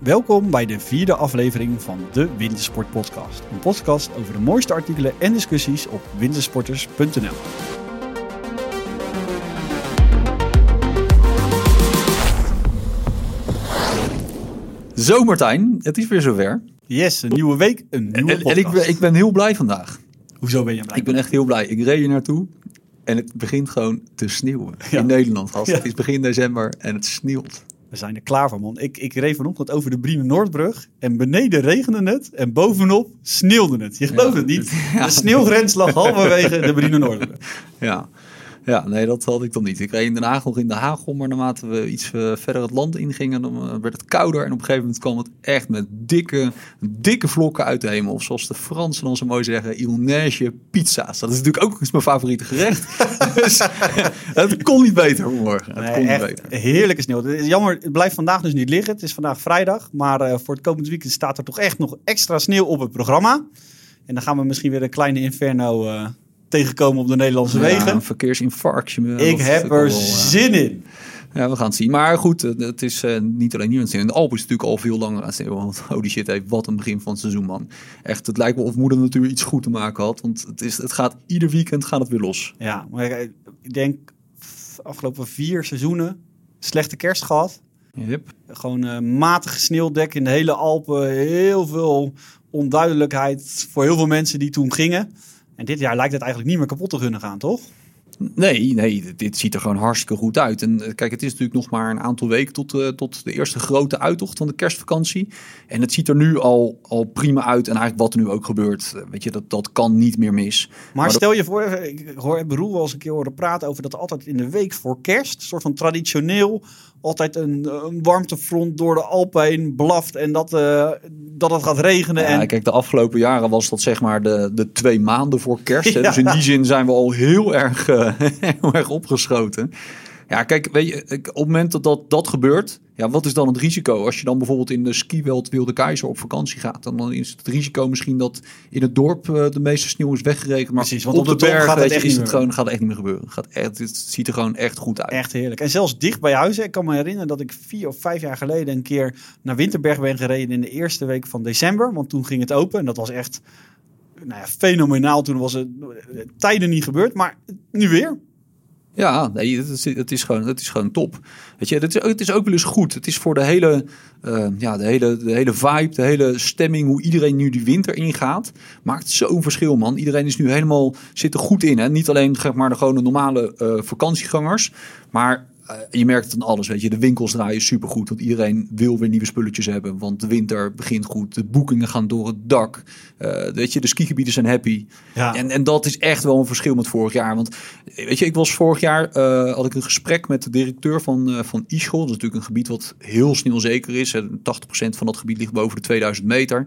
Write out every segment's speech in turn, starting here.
Welkom bij de vierde aflevering van de Wintersport Podcast. Een podcast over de mooiste artikelen en discussies op wintersporters.nl. Zo Martijn, het is weer zover. Yes, een nieuwe week, een nieuwe En, podcast. en ik, ben, ik ben heel blij vandaag. Hoezo ben je blij? Ik ben echt heel blij. Ik reed hier naartoe en het begint gewoon te sneeuwen. Ja. In Nederland, gast. Ja. Het is begin december en het sneeuwt. We zijn er klaar voor, man. Ik, ik reed vanochtend over de Briemen Noordbrug en beneden regende het en bovenop sneeuwde het. Je gelooft Ja. het niet. De sneeuwgrens lag halverwege de Briemen Noordbrug. Ja. Ja, nee, dat had ik dan niet. Ik reed in Den Haag nog in de hagel, maar naarmate we iets eh, verder het land ingingen, dan eh, werd het kouder. En op een gegeven moment kwam het echt met dikke, dikke vlokken uit de hemel. Of zoals de Fransen dan zo mooi zeggen, il neige pizza's. Dat is natuurlijk ook eens mijn favoriete gerecht. dus het kon niet beter vanmorgen. Het Nee, kon niet echt beter. heerlijke sneeuw. Het is jammer, het blijft vandaag dus niet liggen. Het is vandaag vrijdag. Maar eh, voor het komend weekend staat er toch echt nog extra sneeuw op het programma. En dan gaan we misschien weer een kleine inferno tegenkomen op de Nederlandse Ja, wegen. een verkeersinfarctje. Ik heb er wel, eh, zin in. Ja, we gaan het zien. Maar goed, eh, het is eh, niet alleen nu aan het sneeuwen. In de Alpen is natuurlijk al veel langer aan sneeuwen. Want holy shit, hey, wat een begin van het seizoen, man. Echt, het lijkt wel of moeder natuurlijk iets goed te maken had. Want het, is, het gaat ieder weekend gaat het weer los. Ja, maar ik, ik denk afgelopen vier seizoenen slechte kerst gehad. Yep. Gewoon eh matige sneeuwdek in de hele Alpen. Heel veel onduidelijkheid voor heel veel mensen die toen gingen. En dit jaar lijkt het eigenlijk niet meer kapot te kunnen gaan, toch? Nee, nee, dit- ziet er gewoon hartstikke goed uit. En eh, kijk, het is natuurlijk nog maar een aantal weken tot, eh, tot de eerste grote uittocht van de kerstvakantie. En het ziet er nu al, al prima uit. En eigenlijk wat er nu ook gebeurt, eh, weet je, dat, dat kan niet meer mis. Maar, Maar dat- stel je voor, ik hoor Beroel wel eens een keer horen praten over dat er altijd in de week voor kerst, soort van traditioneel, altijd een, een warmtefront door de Alpen heen blaft en dat, eh, dat het gaat regenen. Ja, en, kijk, de afgelopen jaren was dat zeg maar de, de twee maanden voor kerst. Ja. Dus in die zin zijn we al heel erg, eh, heel erg opgeschoten. Ja, kijk, weet je, ik- op het moment dat, dat dat gebeurt, ja, wat is dan het risico? Als je dan bijvoorbeeld in de skiweld Wilde Keizer op vakantie gaat, dan, dan is het risico misschien dat in het dorp eh, de meeste sneeuw is weggerekend. Maar Precies, want op, op de, berg gaat het je, echt is niet het gewoon, gaat echt niet meer gebeuren. Gaat echt, het ziet er gewoon echt goed uit. Echt heerlijk. En zelfs dicht bij huis. Ik kan me herinneren dat ik vier of vijf jaar geleden een keer naar Winterberg ben gereden in de eerste week van december. Want toen ging het open en dat was echt nou ja, fenomenaal. Toen was het eh, tijden niet gebeurd, maar nu weer. Ja, nee, het is, het is, gewoon, het is gewoon top. Weet je, het is, het is ook wel eens goed. Het is voor de hele, eh, ja, de hele, de hele vibe, de hele stemming, hoe iedereen nu die winter ingaat, maakt zo'n verschil, man. Iedereen is nu helemaal, zit er goed in. Hè? Niet alleen maar, de gewone normale eh, vakantiegangers, maar eh, je merkt het aan alles, weet je. De winkels draaien supergoed, want iedereen wil weer nieuwe spulletjes hebben. Want de winter begint goed, de boekingen gaan door het dak. Eh, weet je, de skigebieden zijn happy. Ja. En, en dat is echt wel een verschil met vorig jaar. Want weet je, ik was vorig jaar, eh, had ik een gesprek met de directeur van, eh van Ischel. Dat is natuurlijk een gebied wat heel snel zeker is. En 80% van dat gebied ligt boven de 2000 meter.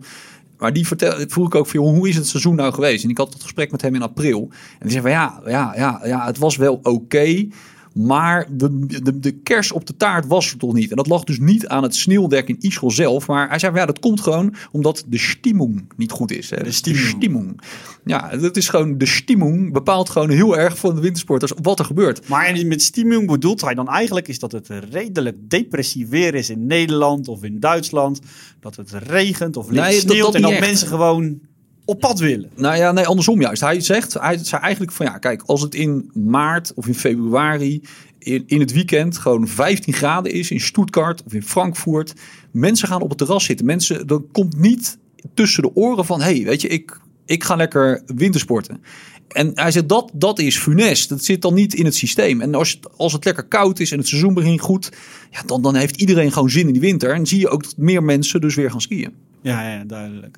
Maar die vertel, vroeg ik ook van, hoe is het seizoen nou geweest? En ik had dat gesprek met hem in april. En die zei van, ja, ja, ja, ja het was wel oké. Maar de, de, de kers op de taart was er toch niet. En dat lag dus niet aan het sneeuwdek in Ischel zelf. Maar hij zei van, ja, dat komt gewoon omdat de stimmung niet goed is. Hè? De Dus stimmung. stimmung. Ja, dat is gewoon, de stimmung bepaalt gewoon heel erg van de wintersporters wat er gebeurt. Maar met stimmung bedoelt hij dan eigenlijk is dat het redelijk depressief weer is in Nederland of in Duitsland. Dat het regent of licht Nee, sneeuwt dat en niet dat echt. mensen gewoon op pad willen. Nou ja, nee, andersom juist. Hij zegt, hij zei eigenlijk van ja, kijk, als het in maart of in februari in, in het weekend gewoon 15 graden is in Stuttgart of in Frankfurt, mensen gaan op het terras zitten. Mensen, dan komt niet tussen de oren van, hey, weet je, ik, ik ga lekker wintersporten. En hij zegt dat, dat is funest. Dat zit dan niet in het systeem. En als het, als het lekker koud is en het seizoen begint goed, ja, dan, dan heeft iedereen gewoon zin in die winter. En zie je ook dat meer mensen dus weer gaan skiën. Ja, ja, duidelijk.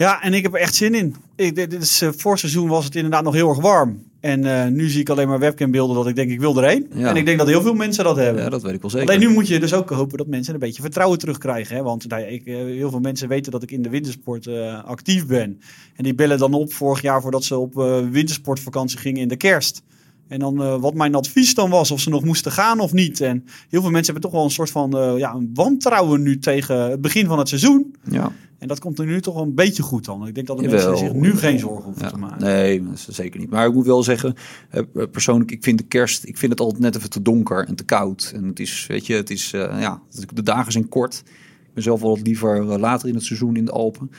Ja, en ik heb er echt zin in. Ik, dit is, eh, voor seizoen was het inderdaad nog heel erg warm. En eh, nu zie ik alleen maar webcambeelden dat ik denk ik wil erheen. Ja. En ik denk dat heel veel mensen dat hebben. Ja, dat weet ik wel zeker. Alleen nu moet je dus ook hopen dat mensen een beetje vertrouwen terugkrijgen. Hè? Want nou ik, eh, heel veel mensen weten dat ik in de wintersport actief ben. En die bellen dan op vorig jaar voordat ze op wintersportvakantie gingen in de kerst. En dan eh, wat mijn advies dan was, of ze nog moesten gaan of niet. En heel veel mensen hebben toch wel een soort van eh, ja, een wantrouwen nu tegen het begin van het seizoen. Ja. En dat komt er nu toch wel een beetje goed dan. Ik denk dat de mensen zich nu geen zorgen hoeven Ja, te maken. nee, zeker niet. Maar ik moet wel zeggen, eh, persoonlijk, ik vind de kerst, ik vind het altijd net even te donker en te koud. En het is, weet je, het is, ja, de dagen zijn kort. Ik ben zelf wel wat liever later in het seizoen in de Alpen.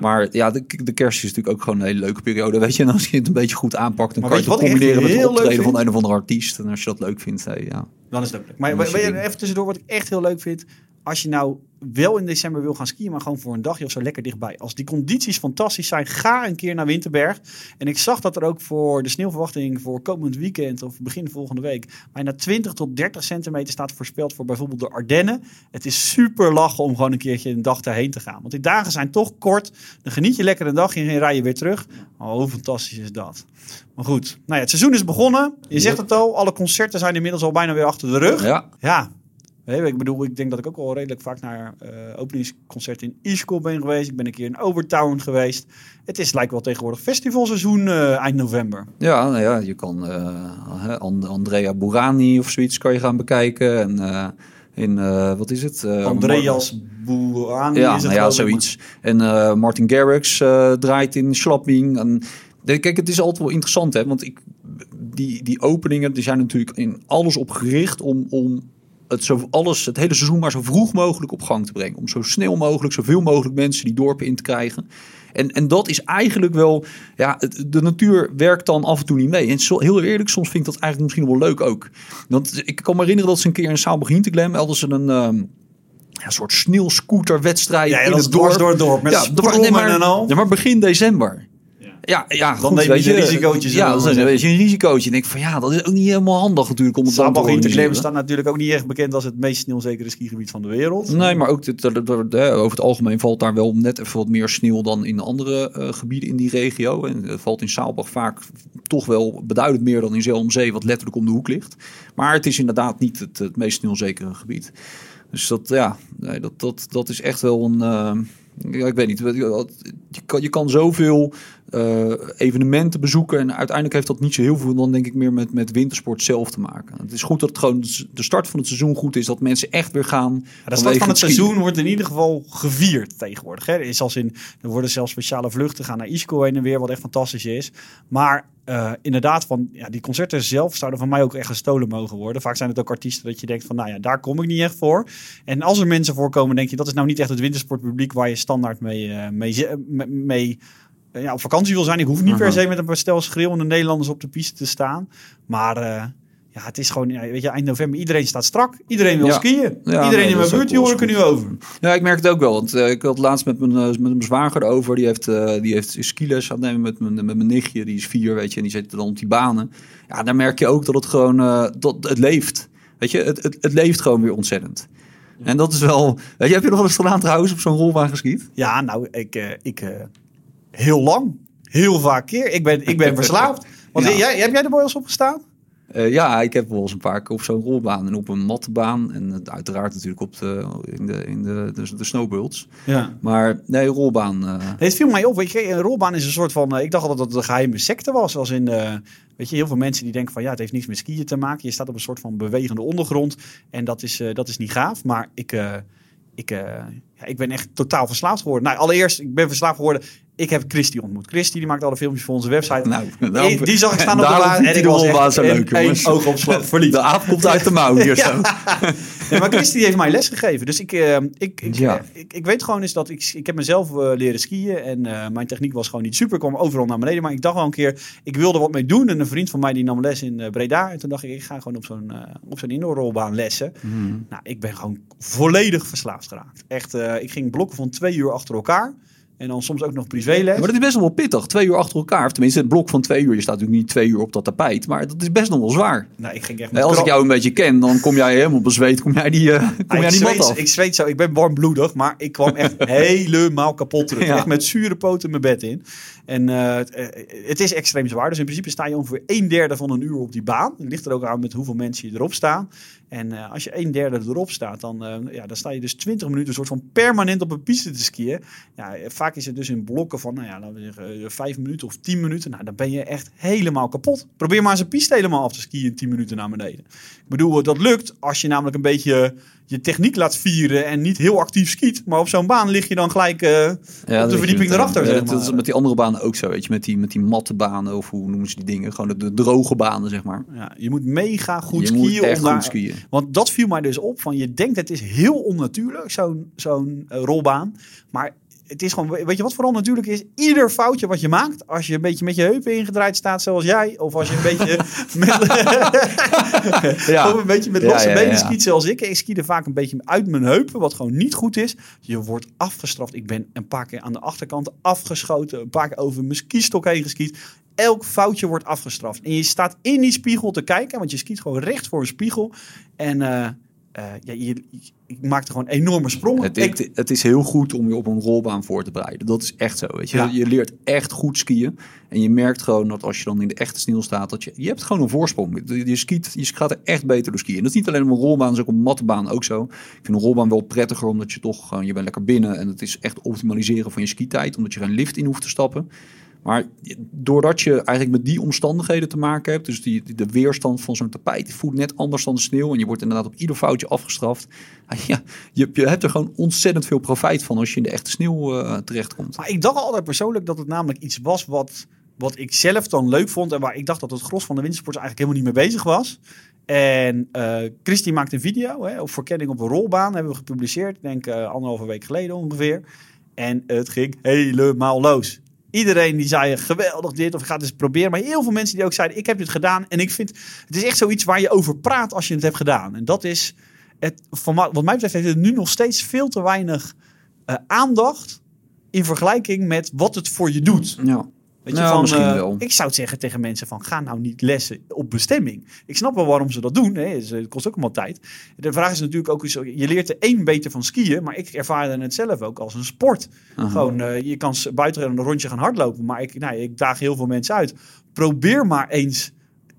Maar ja, de, de kerst is natuurlijk ook gewoon een hele leuke periode. Weet je, en als je het een beetje goed aanpakt, dan Maar kan je het combineren met het optreden van een of andere artiest. En als je dat leuk vindt, hey, ja. Dan is het ook leuk. Maar weet je, even tussendoor, wat ik echt heel leuk vind. Als je nou wel in december wil gaan skiën, maar gewoon voor een dagje of zo lekker dichtbij. Als die condities fantastisch zijn, ga een keer naar Winterberg. En ik zag dat er ook voor de sneeuwverwachting voor komend weekend of begin volgende week bijna 20 tot 30 centimeter staat voorspeld voor bijvoorbeeld de Ardennen. Het is super lachen om gewoon een keertje een dag daarheen te gaan. Want die dagen zijn toch kort. Dan geniet je lekker een dagje en rij je weer terug. Oh, hoe fantastisch is dat? Maar goed, nou ja, het seizoen is begonnen. Je zegt het al, alle concerten zijn inmiddels al bijna weer achter de rug. Ja, Ja, Ik bedoel, ik denk dat ik ook al redelijk vaak naar eh openingsconcerten in Ischgl ben geweest. Ik ben een keer in Overtown geweest. Het is lijkt wel tegenwoordig festivalseizoen eh, eind november. ja, nou ja je kan eh, Andrea Burani of zoiets kan je gaan bekijken. En in, wat is het? Andreas Bourani Ja, is het nou ja, zoiets. En Martin Garrix draait in Schlapping. En, kijk, het is altijd wel interessant, hè. Want ik, die, die openingen, die zijn natuurlijk in alles op gericht om, om het, zo, alles, het hele seizoen maar zo vroeg mogelijk op gang te brengen. Om zo snel mogelijk, zoveel mogelijk mensen die dorpen in te krijgen. En, en dat is eigenlijk wel, ja, het- de natuur werkt dan af en toe niet mee. En zo, heel eerlijk, soms vind ik dat eigenlijk misschien wel leuk ook. Want ik kan me herinneren dat ze een keer in Saal begint te glam, hadden ze een... ehm, ja, een soort sneeuwscooterwedstrijd Ja, in het dorp. door het dorp, met ja, nee, maar, en al. Ja, maar begin december. Ja, ja, goed, neem je weet een risicootje, zullen Ja, maar is een, een risicootje. En ik denk van ja, dat is ook niet helemaal handig natuurlijk om het dan te Interclaim organiseren. staat natuurlijk ook niet echt bekend als het meest sneeuwzekere skigebied van de wereld. Nee, maar ook dat- dat- dat- hè, over het algemeen valt daar wel net even wat meer sneeuw dan in andere eh, gebieden in die regio. En het valt in Saalbach vaak toch wel beduidend meer dan in Zee om Zee, wat letterlijk om de hoek ligt. Maar het is inderdaad niet het, het meest sneeuwzekere gebied. Dus dat, ja, nee, dat, dat, dat is echt wel een. eh, ja, ik weet niet. Je kan, je kan zoveel eh, evenementen bezoeken. En uiteindelijk heeft dat niet zo heel veel dan denk ik meer met, met wintersport zelf te maken. Het is goed dat het gewoon de start van het seizoen goed is. Dat mensen echt weer gaan. Ja, de start van het skiën. seizoen wordt in ieder geval gevierd tegenwoordig. Hè. Er, is als in, er worden zelfs speciale vluchten gaan naar Isco heen en weer, wat echt fantastisch is. Maar eh, inderdaad, van, ja, die concerten zelf zouden van mij ook echt gestolen mogen worden. Vaak zijn het ook artiesten dat je denkt van, nou ja, daar kom ik niet echt voor. En als er mensen voorkomen, denk je, dat is nou niet echt het wintersportpubliek waar je standaard mee, eh, mee, mee eh, ja, op vakantie wil zijn. Ik hoef niet per Mhm. se met een stel schreeuwende Nederlanders op de piste te staan. Maar... eh, ja, het is gewoon, weet je, eind november, iedereen staat strak. Iedereen wil Ja. skiën. Ja, iedereen nee, in mijn buurt, wel jongen, kunnen nu over. Ja, ik merk het ook wel. Want eh, ik had laatst met mijn, eh, met mijn zwager erover. Die heeft, eh die heeft skiles aan het nemen met mijn, met mijn nichtje. Die is vier, weet je. En die zit dan op die banen. Ja, daar merk je ook dat het gewoon... eh, dat het leeft. Weet je, het, het, het leeft gewoon weer ontzettend. En dat is wel... Weet je, heb je nog wel eens gedaan trouwens op zo'n rolbaan geskiet? Ja, nou, ik, eh, ik eh, heel lang, heel vaak keer. Ik ben, ik ben verslaafd. Want Ja. jij, heb jij de boyels opgestaan? Eh, ja, ik heb wel eens een paar keer op zo'n rolbaan en op een mattebaan. En uiteraard natuurlijk op de, in de, in de, de, de snowbirds. Ja. Maar nee, rolbaan... eh, Nee, het viel mij op. Weet je, een rolbaan is een soort van. eh, ik dacht altijd dat het een geheime secte was. Als in, weet je, heel veel mensen die denken van ja, het heeft niets met skiën te maken. Je staat op een soort van bewegende ondergrond. En dat is, dat is niet gaaf. Maar ik, ik, ja, ik ben echt totaal verslaafd geworden. Nou, allereerst, ik ben verslaafd geworden. Ik heb Christy ontmoet. Christy die maakt alle filmpjes voor onze website. Nou, Ik- die zag ik staan op de baan. En ik was echt zo leuk, jongens. oogopslag verliefd. De aap komt uit de mouw hier zo. Nee, maar Christy die heeft mij les gegeven. Dus ik, eh, ik, ik, Ja. eh, ik, ik weet gewoon eens dat ik, ik heb mezelf eh, leren skiën. En mijn techniek was gewoon niet super. Ik kwam overal naar beneden. Maar ik dacht wel een keer, ik wilde wat mee doen. En een vriend van mij die nam les in Breda. En toen dacht ik, ik ga gewoon op zo'n op zo'n indoorrolbaan lessen. Nou, ik ben gewoon volledig verslaafd geraakt. Echt, ik ging blokken van twee uur achter elkaar. En dan soms ook nog privéles. Maar dat is best wel pittig. Twee uur achter elkaar. Of tenminste, het blok van twee uur. Je staat natuurlijk niet twee uur op dat tapijt. Maar dat is best nog wel zwaar. Nou, ik ging echt Nee, als ik jou een beetje ken, dan kom jij helemaal bezweet. Kom jij die, eh, kom Ah, jij ik, die mat zweet, af. ik zweet zo. Ik ben warmbloedig, maar ik kwam echt helemaal kapot terug. Ja. Echt met zure poten mijn bed in. En eh, het, eh, het is extreem zwaar. Dus in principe sta je ongeveer een derde van een uur op die baan. Het ligt er ook aan met hoeveel mensen je erop staan. En als je een derde erop staat, dan, ja, dan sta je dus 20 minuten een soort van permanent op een piste te skiën. Ja, vaak is het dus in blokken van, nou ja, laten we zeggen, eh, vijf minuten of tien minuten. Nou, dan ben je echt helemaal kapot. Probeer maar eens een piste helemaal af te skiën in tien minuten naar beneden. Ik bedoel, dat lukt als je namelijk een beetje je techniek laat vieren en niet heel actief skiet. Maar op zo'n baan lig je dan gelijk uh, Ja, op de verdieping meteen. erachter. Ja, zeg dat is met die andere banen ook zo, weet je. Met die, met die matte banen, of hoe noemen ze die dingen? Gewoon de, de droge banen, zeg maar. Ja, je moet mega goed je skiën. moet echt goed skiën. Want dat viel mij dus op. Van je denkt het is heel onnatuurlijk, zo'n zo'n eh, rolbaan. Maar het is gewoon, weet je wat vooral natuurlijk is? Ieder foutje wat je maakt, als je een beetje met je heupen ingedraaid staat zoals jij, of als je een beetje met, Ja. of een beetje met losse ja, benen skiet zoals ik. Ik skiede vaak een beetje uit mijn heupen, wat gewoon niet goed is. Je wordt afgestraft. Ik ben een paar keer aan de achterkant afgeschoten, een paar keer over mijn skistok heen geskiet. Elk foutje wordt afgestraft. En je staat in die spiegel te kijken, want je skiet gewoon recht voor een spiegel. En eh, eh, ja, je, je maakt gewoon enorme sprongen. Het, Ik- het, het is heel goed om je op een rolbaan voor te bereiden. Dat is echt zo, weet je. Ja. Je leert echt goed skiën. En je merkt gewoon dat als je dan in de echte sneeuw staat, dat je, je hebt gewoon een voorsprong. Je, je, skiet, je gaat er echt beter door skiën. En dat is niet alleen op een rolbaan, dat is ook op een ook zo. Ik vind een rolbaan wel prettiger, omdat je toch gewoon, je bent lekker binnen. En het is echt optimaliseren van je skitijd, omdat je geen lift in hoeft te stappen. Maar doordat je eigenlijk met die omstandigheden te maken hebt, dus die, de weerstand van zo'n tapijt, voelt net anders dan de sneeuw. En je wordt inderdaad op ieder foutje afgestraft. Ja, je, hebt er gewoon ontzettend veel profijt van als je in de echte sneeuw eh, terechtkomt. Maar ik dacht altijd persoonlijk dat het namelijk iets was wat, wat ik zelf dan leuk vond. En waar ik dacht dat het gros van de wintersport eigenlijk helemaal niet mee bezig was. En eh Christy maakt een video hè, op verkenning op een rolbaan. Hebben we gepubliceerd, denk eh, anderhalve week geleden ongeveer. En het ging helemaal los. Iedereen die zei geweldig dit of ik ga het eens proberen. Maar heel veel mensen die ook zeiden ik heb dit gedaan. En ik vind het is echt zoiets waar je over praat als je het hebt gedaan. En dat is, het, van, wat mij betreft heeft het nu nog steeds veel te weinig eh, aandacht in vergelijking met wat het voor je doet. Ja, Weet je, Nou, van, misschien eh, wel. Ik zou het zeggen tegen mensen van ga nou niet lessen op bestemming. Ik snap wel waarom ze dat doen. Hè. Het kost ook allemaal tijd. De vraag is natuurlijk ook, je leert er één beter van skiën. Maar ik ervaarde het zelf ook als een sport. Gewoon, eh, je kan buiten een rondje gaan hardlopen. Maar ik, nou, ik daag heel veel mensen uit. Probeer maar eens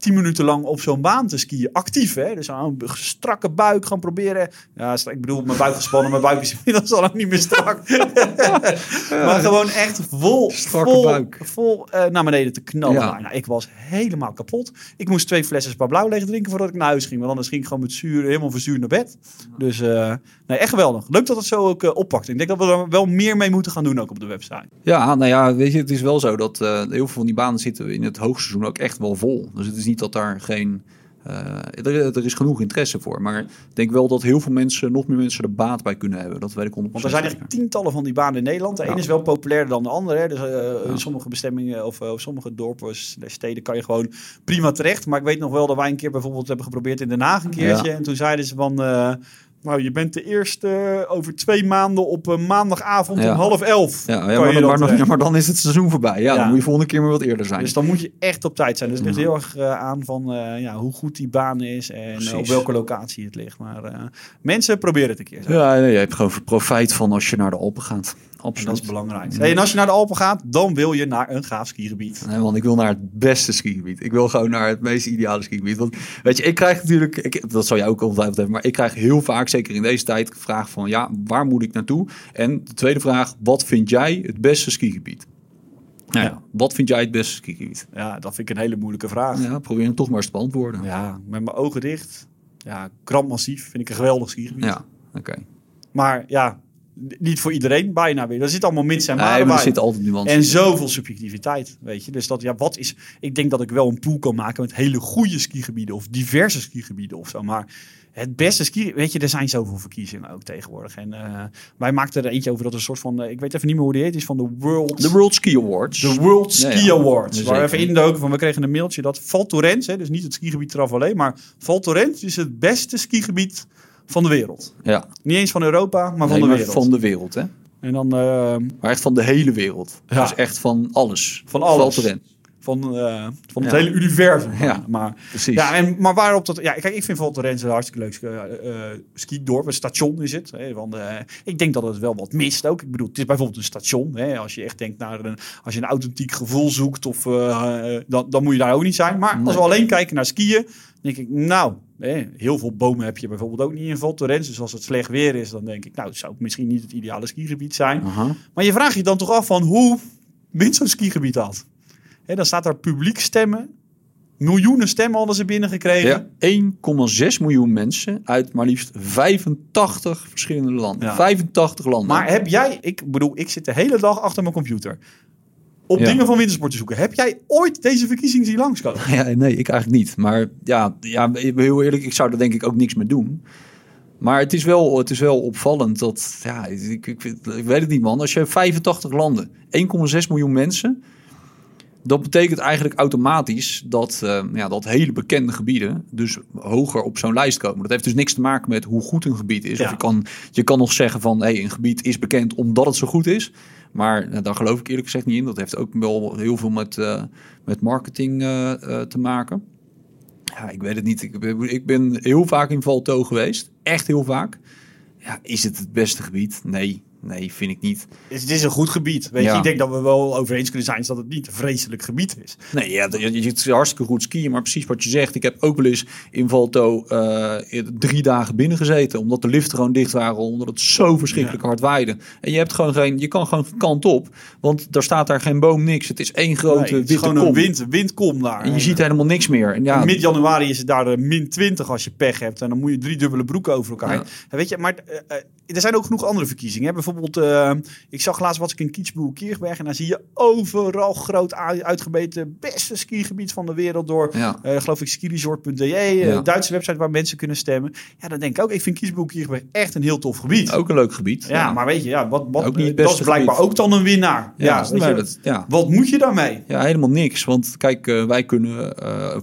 tien minuten lang op zo'n baan te skiën. Actief, hè? Dus aan een strakke buik gaan proberen. Ja, ik bedoel, mijn buik gespannen. Mijn buik is inmiddels al niet meer strak. maar gewoon echt vol, Strakke vol, buik. vol eh, naar beneden te knallen. Ja. Nou, ik was helemaal kapot. Ik moest twee flessen spa blauw leeg drinken voordat ik naar huis ging. Want anders ging ik gewoon met zuur, helemaal verzuurd naar bed. Dus eh, nee, echt geweldig. Leuk dat het zo ook eh, oppakt. Ik denk dat we er wel meer mee moeten gaan doen ook op de website. Ja, nou ja, weet je, het is wel zo dat heel veel van die banen zitten in het hoogseizoen ook echt wel vol. Dus het is niet dat daar geen... eh, er, er is genoeg interesse voor. Maar ik denk wel dat heel veel mensen, nog meer mensen er baat bij kunnen hebben. Dat weet ik 100% Want er zijn echt tientallen van die banen in Nederland. De Ja. ene is wel populairder dan de andere. Hè. Dus eh, in sommige bestemmingen of eh, sommige dorpen, steden kan je gewoon prima terecht. Maar ik weet nog wel dat wij een keer bijvoorbeeld hebben geprobeerd in Den Haag een keertje. En toen zeiden ze van... eh, nou, je bent de eerste eh, over twee maanden op een maandagavond Ja. om half elf. Ja, ja, kan maar, dan, dat maar, dan, terecht. ja, maar dan is het seizoen voorbij. Ja, dan moet je volgende keer maar wat eerder zijn. Dus dan moet je echt op tijd zijn. Dus het ligt heel erg eh, aan van eh, ja, hoe goed die baan is en eh, op welke locatie het ligt. Maar eh, mensen, proberen het een keer. ja, nee, je hebt gewoon profijt van als je naar de Alpen gaat. En Absoluut. dat is belangrijk. Hey, en als je naar de Alpen gaat, dan wil je naar een gaaf skigebied. Nee, want ik wil naar het beste skigebied. Ik wil gewoon naar het meest ideale skigebied. Want weet je, ik krijg natuurlijk, ik, dat zou jij ook ongetwijfeld hebben, maar ik krijg heel vaak, zeker in deze tijd, de vraag van ja, waar moet ik naartoe? En de tweede vraag, wat vind jij het beste skigebied? Nou ja, Ja. wat vind jij het beste skigebied? Ja, dat vind ik een hele moeilijke vraag. Ja, probeer hem toch maar eens te beantwoorden. Ja, Ja, met mijn ogen dicht. Ja, Grand Massief vind ik een geweldig skigebied. oké. Maar ja, niet voor iedereen bijna weer. Er zit allemaal mits en Nee, maar er zit altijd nuance En zoveel subjectiviteit, weet je. Dus dat, ja, wat is... Ik denk dat ik wel een pool kan maken met hele goede skigebieden of diverse skigebieden of zo. Maar het beste ski... Weet je, er zijn zoveel verkiezingen ook tegenwoordig. En eh, wij maakten er eentje over dat een soort van... eh, ik weet even niet meer hoe die heet. is van de World... De World Ski Awards. De World Ja, Ski ja. Awards. Zeker. Waar we even indoken van, we kregen een mailtje dat Val Thorens, hè, dus niet het skigebied Travalet, maar Val Thorens is het beste skigebied van de wereld. Ja, Niet eens van Europa, maar van Nee, de maar wereld. van de wereld, hè? En dan eh, Maar echt van de hele wereld. Ja. Dus echt van alles. Van alles. Van, eh, van het Ja. hele universum. Ja, maar, precies. ja, en, maar waarop dat... Ja, kijk, ik vind Thorens een hartstikke leuk uh, uh, skidorp. Een station is het. Hè, want, uh, ik denk dat het wel wat mist ook. Ik bedoel, het is bijvoorbeeld een station. Hè, als je echt denkt naar een... Als je een authentiek gevoel zoekt, of, uh, dan, dan moet je daar ook niet zijn. Maar nee. als we alleen kijken naar skiën, denk ik, nou... Heel veel bomen heb je bijvoorbeeld ook niet in Val Thorens. Dus als het slecht weer is, dan denk ik... Nou, het zou misschien niet het ideale skigebied zijn. Uh -huh. Maar je vraagt je dan toch af van hoe wint zo'n skigebied dat? He, dan staat daar publiek stemmen. Miljoenen stemmen hadden ze binnengekregen. Ja, 1,6 miljoen mensen uit maar liefst 85 verschillende landen. Ja. 85 landen. Maar heb jij, ik bedoel, ik zit de hele dag achter mijn computer. Op ja. dingen van wintersport te zoeken. Heb jij ooit deze verkiezing zien langskomen? Ja, nee, ik eigenlijk niet. Maar ja, ja, heel eerlijk, ik zou er denk ik ook niks mee doen. Maar het is wel, het is wel opvallend dat, ja, ik, ik, ik weet het niet man. Als je 85 landen, 1,6 miljoen mensen dat betekent eigenlijk automatisch dat, uh, ja, dat hele bekende gebieden dus hoger op zo'n lijst komen. Dat heeft dus niks te maken met hoe goed een gebied is. Ja. Of je kan, je kan nog zeggen van hey, een gebied is bekend omdat het zo goed is. Maar nou, daar geloof ik eerlijk gezegd niet in. Dat heeft ook wel heel veel met, uh, met marketing uh, te maken. Ja, ik weet het niet. Ik ben, ik ben heel vaak in Valto geweest. Echt heel vaak. Ja, is het het beste gebied? Nee, Nee, vind ik niet. Het is een goed gebied. Weet ja. je, ik denk dat we wel over eens kunnen zijn dat het niet een vreselijk gebied is. Nee, ja, je, je, het is hartstikke goed skiën, maar precies wat je zegt. Ik heb ook wel eens in Valto uh, drie dagen binnen gezeten, omdat de liften gewoon dicht waren, omdat het zo verschrikkelijk ja. hard waaide. En je hebt gewoon geen, je kan gewoon kant op, want daar staat daar geen boom, niks. Het is één grote nee, het witte is gewoon kom. een wind, windkom daar. En je ziet helemaal niks meer. En ja, Mid januari is het daar de min 20 als je pech hebt, en dan moet je drie dubbele broeken over elkaar. En weet je, maar uh, er zijn ook genoeg andere verkiezingen. Hè? Bijvoorbeeld, uh, ik zag laatst wat ik in Kitzbühel Kirchberg en daar zie je overal groot uitgebeten beste skigebied van de wereld door, ja. uh, geloof ik, skiresort.de, ja. Duitse website waar mensen kunnen stemmen. Ja, dan denk ik ook, ik vind Kitzbühel Kirchberg echt een heel tof gebied. Ook een leuk gebied. Ja, ja. maar weet je, ja, wat, wat, ook niet dat is blijkbaar gebied. ook dan een winnaar. Ja, ja, dat, ja. Wat moet je daarmee? Ja, helemaal niks. Want kijk, wij kunnen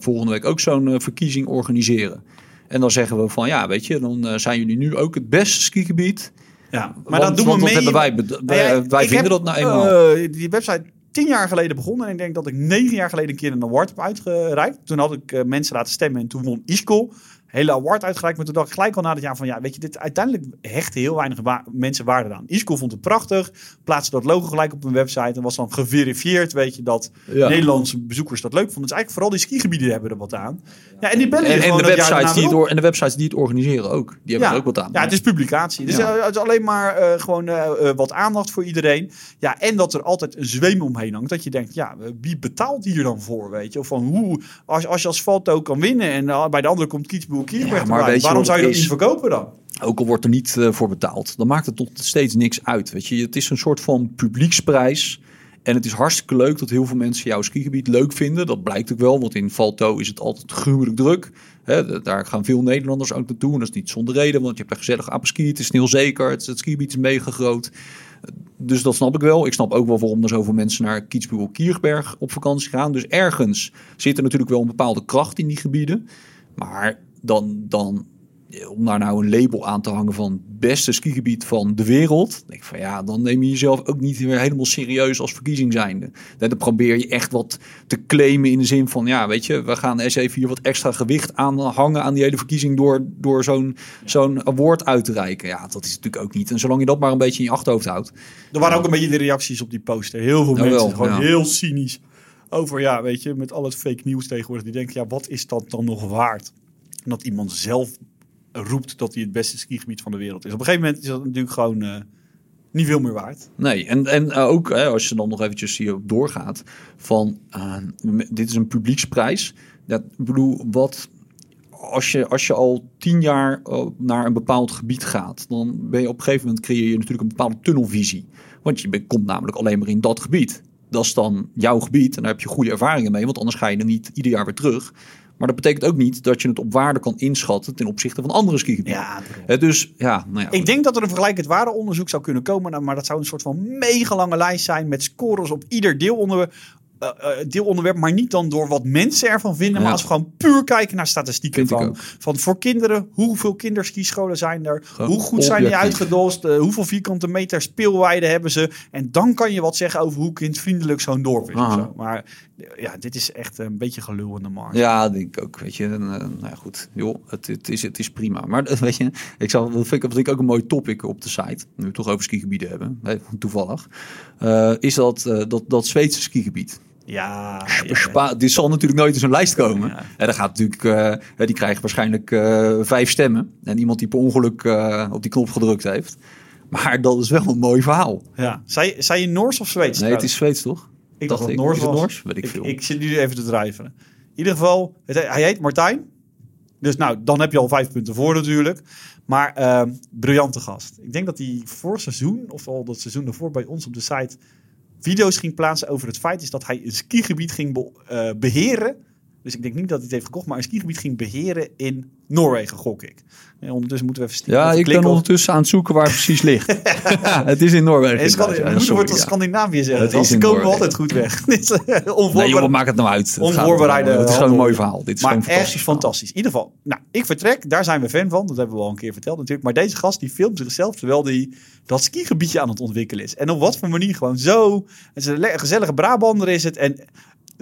volgende week ook zo'n verkiezing organiseren. En dan zeggen we van, ja, weet je, dan zijn jullie nu ook het beste skigebied. Ja, maar want, dan doen we mee. hebben wij, wij, wij vinden heb, dat nou eenmaal. Uh, die website tien jaar geleden begonnen. En ik denk dat ik negen jaar geleden een keer een award heb uitgereikt. Toen had ik uh, mensen laten stemmen en toen won Isco. Hele award uitgereikt. Maar toen dacht ik gelijk al na dat jaar van ja, weet je, dit uiteindelijk hechten heel weinig wa mensen waarde aan. Isco vond het prachtig. Plaatste dat logo gelijk op een website. En was dan geverifieerd, weet je, dat ja. Nederlandse bezoekers dat leuk vonden. Dus eigenlijk vooral die skigebieden hebben er wat aan. Ja, en die bellen en, en, de websites die het en de websites die het organiseren ook. Die hebben ja. er ook wat aan. Ja, het is publicatie. Dus ja. het is alleen maar uh, gewoon uh, uh, wat aandacht voor iedereen. Ja, en dat er altijd een zweem omheen hangt. Dat je denkt, ja, wie betaalt hier dan voor, weet je? Of van hoe, als, als je als Valto kan winnen en bij de andere komt Kietsboer Kierberg ja, maar waarom zou je dat niet verkopen dan? Ook al wordt er niet uh, voor betaald, dan maakt het nog steeds niks uit. Weet je, het is een soort van publieksprijs. En het is hartstikke leuk dat heel veel mensen jouw skigebied leuk vinden. Dat blijkt ook wel, want in Valto is het altijd gruwelijk druk. He, daar gaan veel Nederlanders ook naartoe. En dat is niet zonder reden, want je hebt een gezellig apenski. Het is heel zeker, het, het skigebied is mega groot. Dus dat snap ik wel. Ik snap ook wel waarom er zoveel mensen naar Kietsbuur Kierberg op vakantie gaan. Dus ergens zit er natuurlijk wel een bepaalde kracht in die gebieden. Maar dan, dan om daar nou een label aan te hangen van beste skigebied van de wereld. Dan denk ik van ja, dan neem je jezelf ook niet meer helemaal serieus als verkiezing zijnde. Dan probeer je echt wat te claimen in de zin van ja, weet je, we gaan eens even hier wat extra gewicht aan hangen aan die hele verkiezing door, door zo'n zo'n award uit te reiken. Ja, dat is natuurlijk ook niet. En zolang je dat maar een beetje in je achterhoofd houdt. Er waren ook een beetje de reacties op die poster. Heel veel Nou mensen wel, gewoon ja. heel cynisch over ja, weet je, met al het fake nieuws tegenwoordig. Die denken ja, wat is dat dan nog waard? Dat iemand zelf roept dat hij het beste skigebied van de wereld is. Op een gegeven moment is dat natuurlijk gewoon uh, niet veel meer waard. Nee, en, en uh, ook hè, als je dan nog eventjes hierop doorgaat van uh, dit is een publieksprijs. Dat, bedoel, wat als je, als je al tien jaar naar een bepaald gebied gaat, dan ben je op een gegeven moment creëer je natuurlijk een bepaalde tunnelvisie. Want je komt namelijk alleen maar in dat gebied. Dat is dan jouw gebied en daar heb je goede ervaringen mee, want anders ga je er niet ieder jaar weer terug. Maar dat betekent ook niet dat je het op waarde kan inschatten ten opzichte van andere skigebieden. Ja, He, dus ja, nou ja. Ik denk dat er een vergelijkend waardeonderzoek zou kunnen komen, maar dat zou een soort van mega lange lijst zijn met scores op ieder deelonderwerp eh, eh, deelonderwerp, maar niet dan door wat mensen ervan vinden, Ja. maar als we gewoon puur kijken naar statistieken van, van voor kinderen, hoeveel kinderskischolen zijn er, Gewoon hoe goed zijn die uitgedost, eh, hoeveel vierkante meter speelweide hebben ze, en dan kan je wat zeggen over hoe kindvriendelijk zo'n dorp is. Aha. zo. Maar ja, dit is echt een beetje gelul in de markt. Ja, denk ik ook. Weet je, en, eh, nou ja, goed, joh, het, het, is, het is prima. Maar weet je, ik zal, dat vind ik, dat vind ik ook een mooi topic op de site. Nu we het toch over skigebieden hebben, hè, toevallig. eh, is dat, eh, dat, dat Zweedse skigebied. Ja, Spa- Spa- dit zal natuurlijk nooit in zo'n lijst komen. Ja. En dan gaat natuurlijk, ja, die krijgen waarschijnlijk vijf stemmen. En iemand die per ongeluk op die knop gedrukt heeft. Maar dat is wel een mooi verhaal. ja. Zei, zei je Noors of Zweeds? Nee, het is Zweeds toch? Ik dacht dat het Noors was. Noors? Weet ik veel. ik zit nu even te drijven. In ieder geval, het, hij heet Martijn. Dus nou, dan heb je al vijf punten voor natuurlijk. Maar ehm, briljante gast. Ik denk dat hij vorig seizoen, of al dat seizoen ervoor bij ons op de site, video's ging plaatsen over het feit is dat hij een skigebied ging be- eh, beheren. Dus ik denk niet dat hij het heeft gekocht, maar een skigebied ging beheren in Noorwegen, gok ik. En ondertussen moeten we even Ja, ik ben ondertussen aan het zoeken waar het precies ligt. het is in Noorwegen. Ja, we sorry, het als ja. Scandinavië zeggen. Het want is ze in komen Noorwegen. altijd goed weg. Eh, Nee, joh, maakt het nou uit? Onvoorbereide. Het is gewoon een mooi verhaal. Dit is Maar gewoon een echt fantastisch fantastisch. In ieder geval, nou, ik vertrek. Daar zijn we fan van. Dat hebben we al een keer verteld natuurlijk. Maar deze gast die filmt zichzelf terwijl hij dat skigebiedje aan het ontwikkelen is. En op wat voor manier gewoon zo. Het is een gezellige Brabander is het. En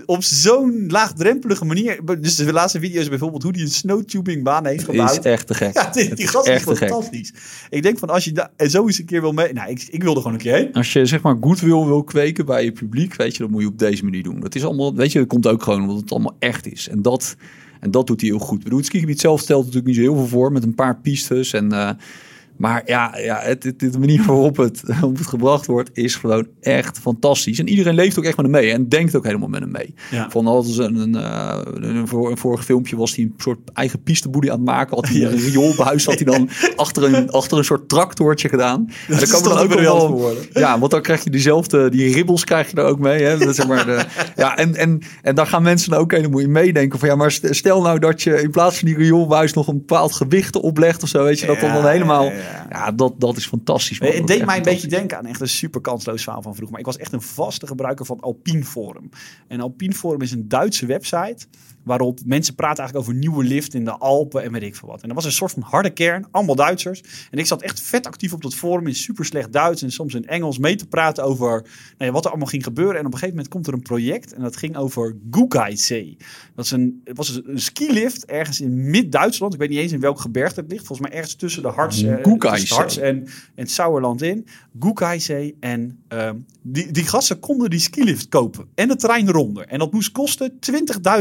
op zo'n laagdrempelige manier. Dus de laatste video is bijvoorbeeld hoe hij een snowtubingbaan heeft Het gebouwd. is echt te gek. Ja, die, is gast is echt fantastisch. Ik denk van als je daar zo eens een keer wil mee... Nou, ik, ik wil er gewoon een keer heen. Als je zeg maar goodwill wil kweken bij je publiek, weet je, dat moet je op deze manier doen. Dat is allemaal, weet je, dat komt ook gewoon omdat het allemaal echt is. En dat, en dat doet hij heel goed. Ik bedoel, het skigebied zelf stelt natuurlijk niet zo heel veel voor met een paar pistes en... eh, maar ja, ja het, het- de manier waarop het, het gebracht wordt is gewoon echt fantastisch. En iedereen leeft ook echt met hem mee en denkt ook helemaal met hem mee. Ja. Van als een, een, eh, een, voor- een vorig filmpje was hij een soort eigen pisteboelie aan het maken. Had hij een rioolbuis had hij dan achter een, achter een soort tractortje gedaan. En is dan toch dan ook wel, geworden. ja, want dan krijg je diezelfde, die ribbels krijg je er ook mee. Hè? Dat, zeg maar, de, ja, en, en, en daar gaan mensen dan ook moet je meedenken van ja, maar st- stel nou dat je in plaats van die rioolbuis nog een bepaald gewicht oplegt of zo. Weet je, dat dan, Ja, dan helemaal. Ja, dat, dat is fantastisch. man. Het deed mij een beetje denken aan echt een super kansloos verhaal van vroeger. Maar ik was echt een vaste gebruiker van Alpine Forum. En Alpine Forum is een Duitse website waarop mensen praten eigenlijk over nieuwe lift in de Alpen en weet ik veel wat. En dat was een soort van harde kern, allemaal Duitsers. En ik zat echt vet actief op dat forum in super slecht Duits en soms in Engels mee te praten over nou ja, wat er allemaal ging gebeuren. En op een gegeven moment komt er een project en dat ging over Gugaizee. Dat is een, het was een skilift ergens in mid-Duitsland. Ik weet niet eens in welk gebergte het ligt. Volgens mij ergens tussen de Harts, eh, tussen het Harts en, en het Sauerland in. Gugaizee. En ehm, die, die gasten konden die skilift kopen. En de trein eronder. En dat moest kosten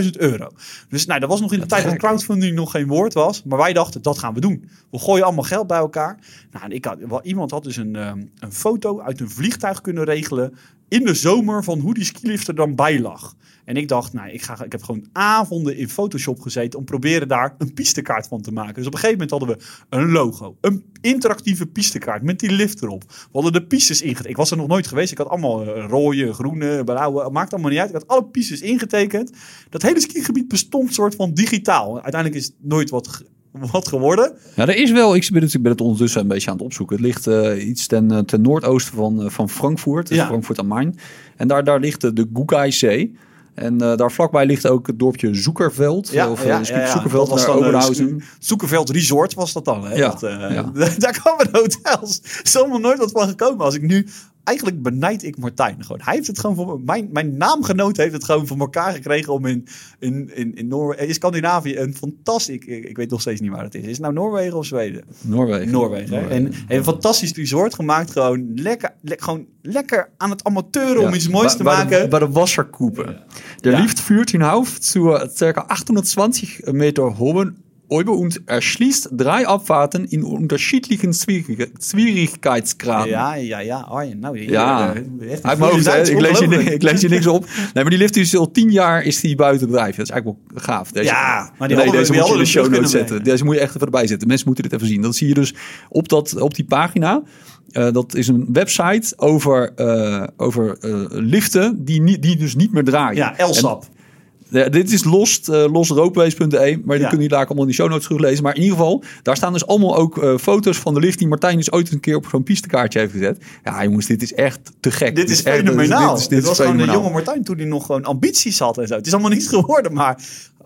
20.000 euro. Dus nou, dat was nog in de tijd dat crowdfunding nog geen woord was. Maar wij dachten, dat gaan we doen. We gooien allemaal geld bij elkaar. Nou, en ik had, iemand had dus een, ehm, een foto uit een vliegtuig kunnen regelen. In de zomer van hoe die skilift er dan bij lag. En ik dacht, nou, ik, ga, ik heb gewoon avonden in Photoshop gezeten om proberen daar een pistekaart van te maken. Dus op een gegeven moment hadden we een logo, een interactieve pistekaart met die lift erop. We hadden de pistes ingetekend. Ik was er nog nooit geweest. Ik had allemaal eh, rode, groene, blauwe, maakt allemaal niet uit. Ik had alle pistes ingetekend. Dat hele skigebied bestond soort van digitaal. Uiteindelijk is het nooit wat, wat geworden. Ja, er is wel, ik ben het, ik ben het ondertussen een beetje aan het opzoeken. Het ligt eh, iets ten, eh, ten noordoosten van, eh, van Frankfurt, dus Ja. Frankfurt am Main. En daar, daar ligt de, de Gugaizee. En daar vlakbij ligt ook het dorpje Zoekerveld. Ja, of ja, ja, ja. Zoekerveld was dan, Oberhausen. Zoekerveld Resort was dat dan. Hè? Ja, Dat. Daar kwamen hotels. Er is nooit wat van gekomen. Als ik nu... Eigenlijk benijd ik Martijn gewoon. Hij heeft het gewoon voor... Mijn, mijn naamgenoot heeft het gewoon voor elkaar gekregen om in, in, in, in, Noorwegen, in Scandinavië een fantastisch... Ik, ik weet nog steeds niet waar het is. Is het nou Noorwegen of Zweden? Noorwegen. Noorwegen. hè? En heeft een fantastisch resort gemaakt. Gewoon lekker, le- gewoon lekker aan het amateuren om Ja, iets moois te maken. De, bij de Wasserkupe. Der Ja. Lift führt hinauf zur ca. 820 Meter hohen Ober und erschließt drei Abfahrten in unterschiedlichen Schwierig- Schwierigkeitsgraden. ja, ja, ja. Oh, nou, Ja, eh, echt ik, lees je, ongelooflijk. ik lees je niks op. Nee, maar die lift is al tien jaar is die buiten bedrijf. Dat is eigenlijk wel gaaf. Deze, Ja, maar die nee, hadden we- deze die moet je in de show notes zetten. brengen. Deze moet je echt even erbij zetten. Mensen moeten dit even zien. Dat zie je dus op, dat, op die pagina. Eh, dat is een website over, eh, over liften die, niet, die dus niet meer draaien. Ja, Elsap. Ja, dit is lost, uh, losropeways.de, maar die kunnen jullie daar allemaal in de show notes teruglezen. Maar in ieder geval, daar staan dus allemaal ook eh, foto's van de lift die Martijn dus ooit een keer op zo'n pistekaartje heeft gezet. Ja, jongens, dit is echt te gek. Dit is echt- fenomenaal. Dit, is- Dit, dit is was gewoon een fenomenaal. jonge Martijn toen hij nog gewoon ambities had en zo. Het is allemaal niet geworden, maar...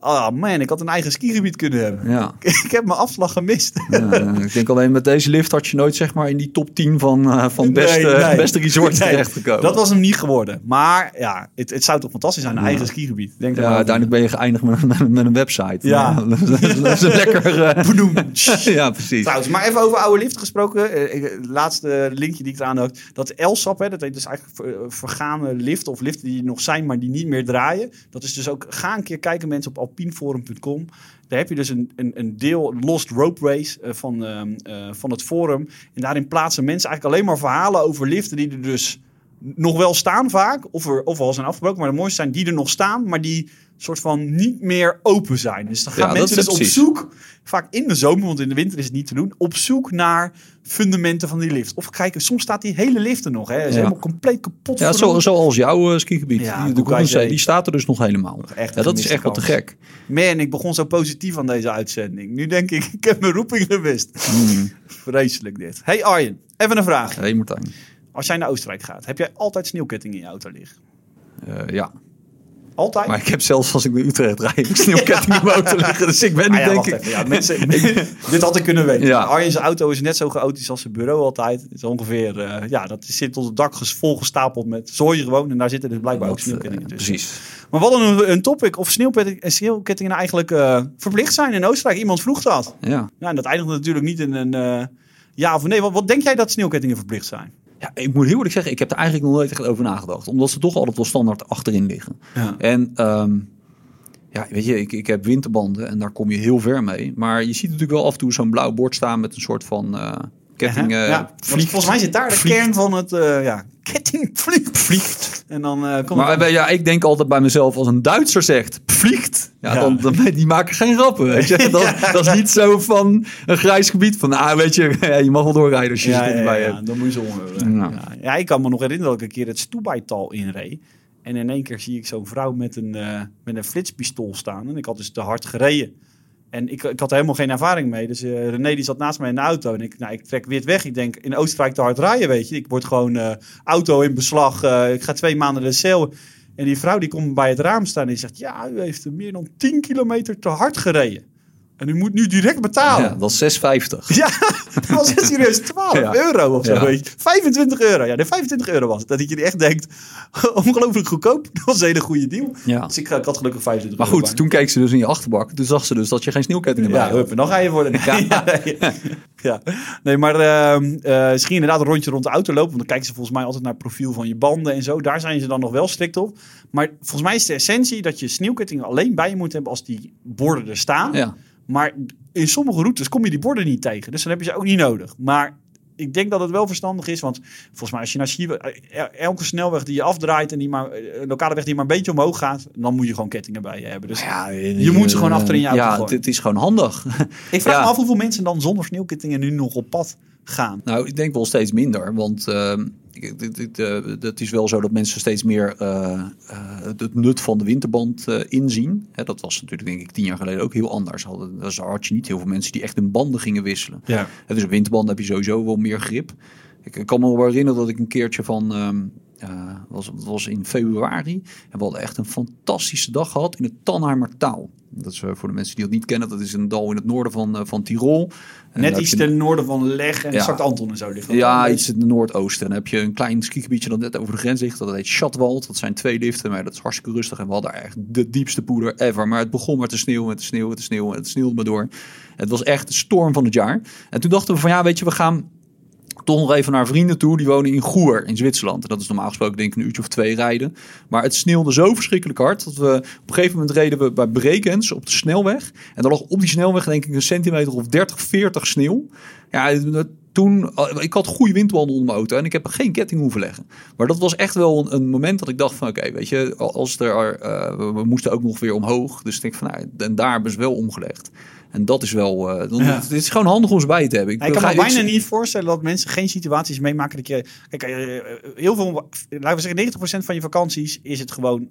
Oh man, ik had een eigen skigebied kunnen hebben. Ja. ik heb mijn afslag gemist. Ja, ik denk alleen met deze lift had je nooit zeg maar in die top 10 van, eh, van beste, Nee, nee. beste resorts Nee, terechtgekomen. Dat was hem niet geworden. Maar ja, het, het zou toch fantastisch zijn, een Ja. eigen skigebied. Denk ja, uiteindelijk ben je geëindigd met, met, met een website. Ja. Dat, is, dat is een lekker... eh, ja, precies. Trouwens, maar even over oude lift gesproken. Eh, laatste linkje die ik eraan had. Dat LSAP, hè, dat heet dus eigenlijk ver- vergane liften of liften die nog zijn, maar die niet meer draaien. Dat is dus ook, ga een keer kijken mensen op alpineforum.com. Daar heb je dus een, een, een deel Lost Rope Race eh, van, ehm, eh, van het forum. En daarin plaatsen mensen eigenlijk alleen maar verhalen over liften die er dus nog wel staan vaak. Of, er, of al zijn afgebroken. Maar de mooiste zijn die er nog staan, maar die soort van niet meer open zijn. Dus dan gaan Ja, mensen dus op precies. zoek, vaak in de zomer, want in de winter is het niet te doen, op zoek naar fundamenten van die lift. Of kijken, soms staat die hele lift er nog. Hè. Is Ja. helemaal compleet kapot. Ja, zo, zoals jouw eh, skigebied. Ja, die, de die staat er dus nog helemaal. echt ja, dat is echt wel te gek. Man, ik begon zo positief aan deze uitzending. Nu denk ik, ik heb mijn roeping gemist. Mm. Vreselijk dit. Hey Arjen, even een vraag. Hey Martijn. Als jij naar Oostenrijk gaat, heb jij altijd sneeuwketting in je auto liggen? Eh, ja, Altijd? maar ik heb zelfs als ik naar Utrecht rijd, ik mijn auto liggen. Dus ik ben niet, Ah ja, denk ik... Ja, mensen, dit had ik kunnen weten. Ja. Arjen's auto is net zo chaotisch als zijn bureau altijd. Het is ongeveer, eh, ja, dat zit tot het dak ges- volgestapeld met zooi gewoon. En daar zitten dus blijkbaar ook sneeuwkettingen eh, tussen. precies. Maar wat een, een topic of sneeuwketting- sneeuwkettingen eigenlijk eh, verplicht zijn in Oostenrijk. Iemand vroeg dat. Ja. Ja, en dat eindigt natuurlijk niet in een ja of nee. Wat, wat denk jij dat sneeuwkettingen verplicht zijn? Ja, ik moet heel eerlijk zeggen, ik heb er eigenlijk nog nooit echt over nagedacht. Omdat ze toch altijd wel standaard achterin liggen. Ja. En ehm, ja, weet je, ik, ik heb winterbanden en daar kom je heel ver mee. Maar je ziet natuurlijk wel af en toe zo'n blauw bord staan met een soort van eh ketting. eh, ja, vliegt. volgens mij zit daar de vliegt. kern van het ja ja, vliegt. vliegt. En dan eh komt Maar ja, ik denk altijd bij mezelf, als een Duitser zegt, vliegt, ja, Ja. Dan, dan, die maken geen grappen. Weet je? Dat, dat is niet zo van een grijs gebied van, ah, weet je, ja, je mag wel doorrijden als je ja, er ja, niet bij ja, hebt. dan moet je zo. Ja. Ja. Ja, ik kan me nog herinneren dat ik een keer het Stoebaital inreed. En in één keer zie ik zo'n vrouw met een, eh, met een flitspistool staan. En ik had dus te hard gereden. En ik, ik had er helemaal geen ervaring mee. Dus eh, René die zat naast mij in de auto. En ik, nou, ik trek wit weg. Ik denk, in Oostenrijk te hard rijden, weet je. Ik word gewoon eh, auto in beslag. eh, ik ga twee maanden de cel. En die vrouw die komt bij het raam staan en die zegt... Ja, u heeft meer dan 10 kilometer te hard gereden. En u moet nu direct betalen. Ja, dat is 6,50. Ja, dat was serieus 12 Ja. euro of zo. Ja. Weet je. 25 euro. Ja, de 25 euro was het. Dat je echt denkt, ongelooflijk goedkoop. Dat was een hele goede deal. Ja. Dus ik, ik had gelukkig 25 Maar goed, toen keek ze dus in je achterbak. Toen zag ze dus dat je geen sneeuwkettingen bij Ja, had. hup, en dan ga je voor de... Ja. nee. ja. Nee, maar ehm eh, ze inderdaad een rondje rond de auto lopen. Want dan kijken ze volgens mij altijd naar het profiel van je banden en zo. Daar zijn ze dan nog wel strikt op. Maar volgens mij is de essentie dat je sneeuwkettingen alleen bij je moet hebben als die borden er staan. Ja. Maar in sommige routes kom je die borden niet tegen. Dus dan heb je ze ook niet nodig. Maar ik denk dat het wel verstandig is. Want volgens mij als je naar Chiewe, eh, elke snelweg die je afdraait... en die maar, eh, een lokale weg die maar een beetje omhoog gaat... dan moet je gewoon kettingen bij je hebben. Dus Ja, je moet ze gewoon achter in je auto Ja, gooien. het, is gewoon handig. ik vraag Ja. me af hoeveel mensen dan zonder sneeuwkettingen nu nog op pad gaan. Nou, ik denk wel steeds minder. Want ehm, dit, eh, het is wel zo dat mensen steeds meer eh, eh, het nut van de winterband inzien. Hè, dat was natuurlijk denk ik tien jaar geleden ook heel anders. Hadden, dus had je niet heel veel mensen die echt hun banden gingen wisselen. Ja. Dus een winterband heb je sowieso wel meer grip. Ik, kan me wel herinneren dat ik een keertje van... eh, was, was in februari. En we hadden echt een fantastische dag gehad in het Tannheimer Taal. Dat is voor de mensen die dat niet kennen. Dat is een dal in het noorden van, eh, van Tirol. En Net iets je- ten noorden van Leg en Ja. Sankt Anton en zo. liggen. ja, iets in het noordoosten. Dan heb je een klein skigebiedje dat net over de grens ligt. Dat heet Schatwald. Dat zijn twee liften, maar dat is hartstikke rustig. En we hadden echt de diepste poeder ever. Maar het begon maar te sneeuwen, met te sneeuwen, met te sneeuwen. Het sneeuwde maar door. Het was echt de storm van het jaar. En toen dachten we van ja, weet je, we gaan toch nog even naar vrienden toe. Die wonen in Goer in Zwitserland. En dat is normaal gesproken denk ik een uurtje of twee rijden. Maar het sneeuwde zo verschrikkelijk hard. Dat we op een gegeven moment reden we bij Brekens op de snelweg. En er lag op die snelweg denk ik een centimeter of 30, 40 sneeuw. Ja, toen, ik had goede windbanden onder mijn auto en ik heb geen ketting hoeven leggen. Maar dat was echt wel een, een moment dat ik dacht van oké, weet je, als er, eh, we, we moesten ook nog weer omhoog. Dus ik denk van, nou, en daar hebben ze wel omgelegd. En dat is wel, eh, Ja. het is gewoon handig om ze bij te hebben. Ik kan me bijna niet voorstellen dat mensen geen situaties meemaken dat je... Kijk, eh, heel veel, laten we zeggen 90% van je vakanties is het gewoon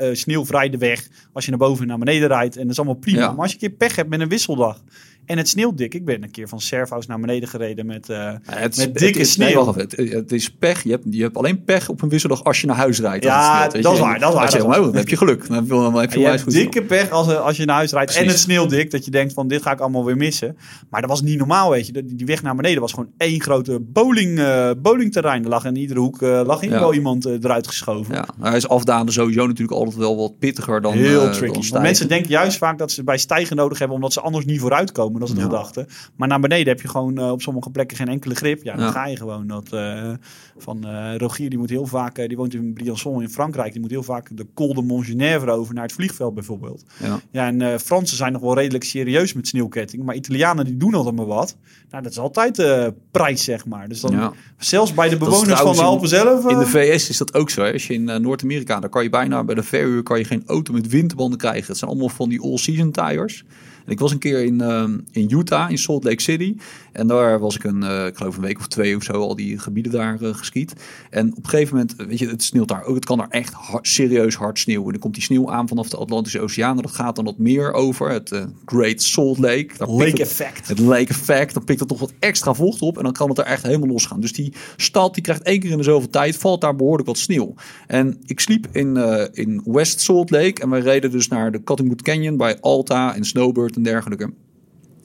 uh, sneeuwvrij de weg als je naar boven en naar beneden rijdt. En dat is allemaal prima. Ja. Maar als je een keer pech hebt met een wisseldag en het sneeuwt dik. Ik ben een keer van Servo's naar beneden gereden met, uh, Ja, het is, met dikke het is, sneeuw. nee, wacht even. Het, het is pech. Je hebt, je hebt alleen pech op een wisseldag als je naar huis rijdt. Ja, sneeuwt, dat is waar, dat is waar, Als je helemaal- dan heb je geluk. Dan heb je, dan heb je, En je onwijs hebt goed dikke pech als, eh, als je naar huis rijdt en het sneeuwt dik. Dat je denkt van dit ga ik allemaal weer missen. Maar dat was niet normaal weet je. Die die weg naar beneden was gewoon één grote bowling, eh, bowlingterrein. Er lag in iedere hoek eh, lag in Ja. wel iemand eruit geschoven. Ja, hij is afdalen sowieso natuurlijk altijd wel wat pittiger dan Heel dan tricky. Mensen denken juist vaak dat ze bij stijgen nodig hebben, omdat ze anders niet vooruit komen. Dat is de Ja. gedachte. Maar naar beneden heb je gewoon eh, op sommige plekken geen enkele grip. Ja, dan Ja. ga je gewoon. Dat, eh, van eh, Rogier, die moet heel vaak, die woont in Briançon in Frankrijk. Die moet heel vaak de Col de Montgenèvre over naar het vliegveld bijvoorbeeld. Ja. Ja, en Fransen zijn nog wel redelijk serieus met sneeuwketting. Maar Italianen die doen altijd maar wat. Nou, dat is altijd prijs, zeg maar. Dus dan, Ja. zelfs bij de bewoners van de Alpen zelf... In de VS is dat ook zo. hè. Als je in Noord-Amerika, dan kan je bijna bij de verhuur kan je geen auto met winterbanden krijgen. Het zijn allemaal van die all-season tires. En ik was een keer in, ehm, in Utah, in Salt Lake City. En daar was ik een, eh, ik geloof een week of twee of zo, al die gebieden daar eh, geskiet. En op een gegeven moment, weet je, het sneeuwt daar ook. Het kan daar echt hard- serieus hard sneeuwen. En dan komt die sneeuw aan vanaf de Atlantische Oceaan. En dat gaat dan wat meer over, het eh, Great Salt Lake. Daar Lake het- effect. het lake effect, dan pikt het toch wat extra vocht op en dan kan het er echt helemaal losgaan. Dus die stad die krijgt één keer in de zoveel tijd, valt daar behoorlijk wat sneeuw. En ik sliep in, eh, in West Salt Lake en we reden dus naar de Cottonwood Canyon bij Alta en Snowbird en dergelijke.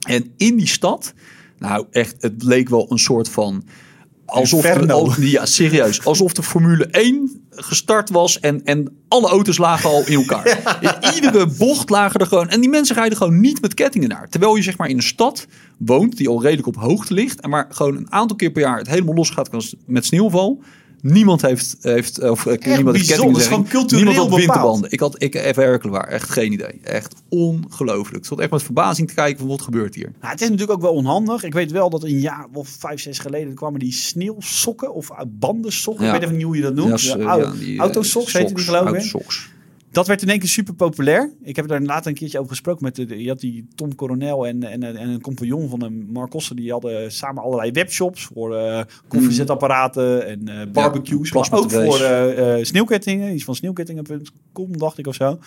En in die stad, nou echt, het leek wel een soort van... Alsof de, ja, serieus. Alsof de Formule 1 gestart was en, en alle auto's lagen al in elkaar. In iedere bocht lagen er gewoon... En die mensen rijden gewoon niet met kettingen naar. Terwijl je zeg maar in een stad woont die al redelijk op hoogte ligt... en maar gewoon een aantal keer per jaar het helemaal los gaat met sneeuwval... Niemand heeft, heeft of eh, niemand heeft kettingen. Cultureel Niemand had winterbanden. Ik had ik, even werkelijk waar, echt geen idee. Echt ongelooflijk. Ik stond echt met verbazing te kijken van wat gebeurt hier. Nou, het is natuurlijk ook wel onhandig. Ik weet wel dat een jaar of vijf, zes geleden kwamen die sneeuwsokken of bandensokken. Ja. Ik weet even niet hoe je dat noemt. Ja, De s- au- ja, die, eh, autosoks heette die socks, geloof ik. autosocks. Dat werd in één keer super populair. Ik heb daar later een keertje over gesproken met de, je had die Tom Coronel en, en, en een compagnon van hem, Mark. Die hadden samen allerlei webshops voor eh koffiezetapparaten en eh, barbecues. maar plasma ook voor eh, sneeuwkettingen. Iets van sneeuwkettingen.com dacht ik of zo.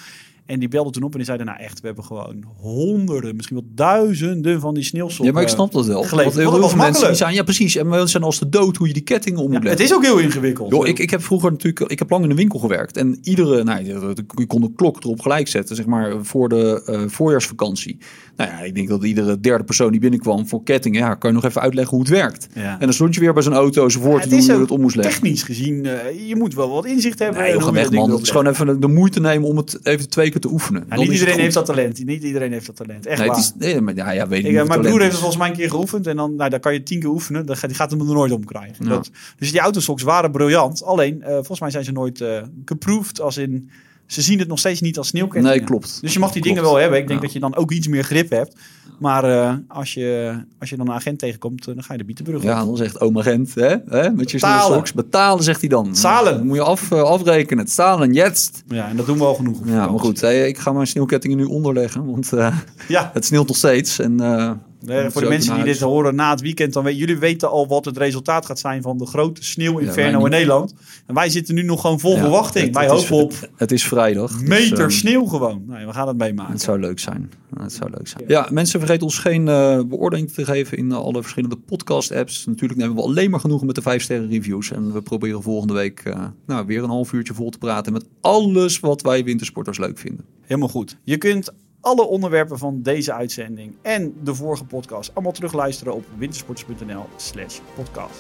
En die belden toen op en die zeiden, nou echt, we hebben gewoon honderden, misschien wel duizenden van die sneeuwsokken. Ja, maar ik snap dat wel. geleverd. Want heel dat veel mensen die zijn, ja precies, en mensen zijn als de dood hoe je die kettingen om moet Ja, het leggen. is ook heel ingewikkeld. Joh, ik, ik heb vroeger natuurlijk, ik heb lang in de winkel gewerkt. En iedere, nou, je kon de klok erop gelijk zetten, zeg maar, voor de eh, voorjaarsvakantie. Nou ja, ik denk dat iedere derde persoon die binnenkwam voor kettingen, ja, kan je nog even uitleggen hoe het werkt. Ja. En dan stond je weer bij zo'n auto zo voor Ja, te het doen hoe je het om moest leggen. technisch gezien, eh, je moet wel wat inzicht hebben. Nee, joh, ga weg man. Wilt is gewoon even de, de moeite nemen om het even twee keer te oefenen. Ja, niet het iedereen heeft dat talent. Niet iedereen heeft dat talent. Echt Nee, het waar. is, nee, maar ja, ja, weet Ik, niet eh, mijn het broer heeft het volgens mij een keer geoefend. En dan, nou, dan kan je tien keer oefenen. Dan gaat, die gaat hem er nooit om krijgen. Dat, dus die autosocks waren briljant. Alleen, eh, volgens mij zijn ze nooit eh geproved. Als in, ze zien het nog steeds niet als sneeuwkettingen. Nee, klopt. Dus je mag die Klopt. dingen wel hebben. Ik denk Ja. dat je dan ook iets meer grip hebt. Maar eh, als, je, als je dan een agent tegenkomt, eh, dan ga je de bietenbrug Ja, dan zegt oma Gent, hè, hè, met je Betalen. sneeuwsoks. Betalen, zegt hij dan. Zahlen. Dan moet je af, eh, afrekenen. Het zahlen, jetzt. Ja, en dat doen we al genoeg. Ja, maar goed. ik ga mijn sneeuwkettingen nu onderleggen, want Ja, het sneeuwt nog steeds. En, Nee, voor de mensen die dit horen na het weekend, dan weten jullie weten al wat het resultaat gaat zijn van de grote Ja, sneeuwinferno wij in. Nederland. En wij zitten nu nog gewoon vol Ja, verwachting. het- wij het is- hopen op Het, is vrijdag. dus, meter eh, sneeuw gewoon. Nee, we gaan het meemaken. Het zou leuk zijn. Het zou leuk zijn. Ja, mensen vergeten ons geen eh, beoordeling te geven in alle verschillende podcast-apps. Natuurlijk nemen we alleen maar genoegen met de 5 sterren reviews. En we proberen volgende week eh, nou, weer een half uurtje vol te praten met alles wat wij wintersporters leuk vinden. Helemaal goed. Je kunt alle onderwerpen van deze uitzending en de vorige podcast allemaal terugluisteren op wintersports.nl slash podcast.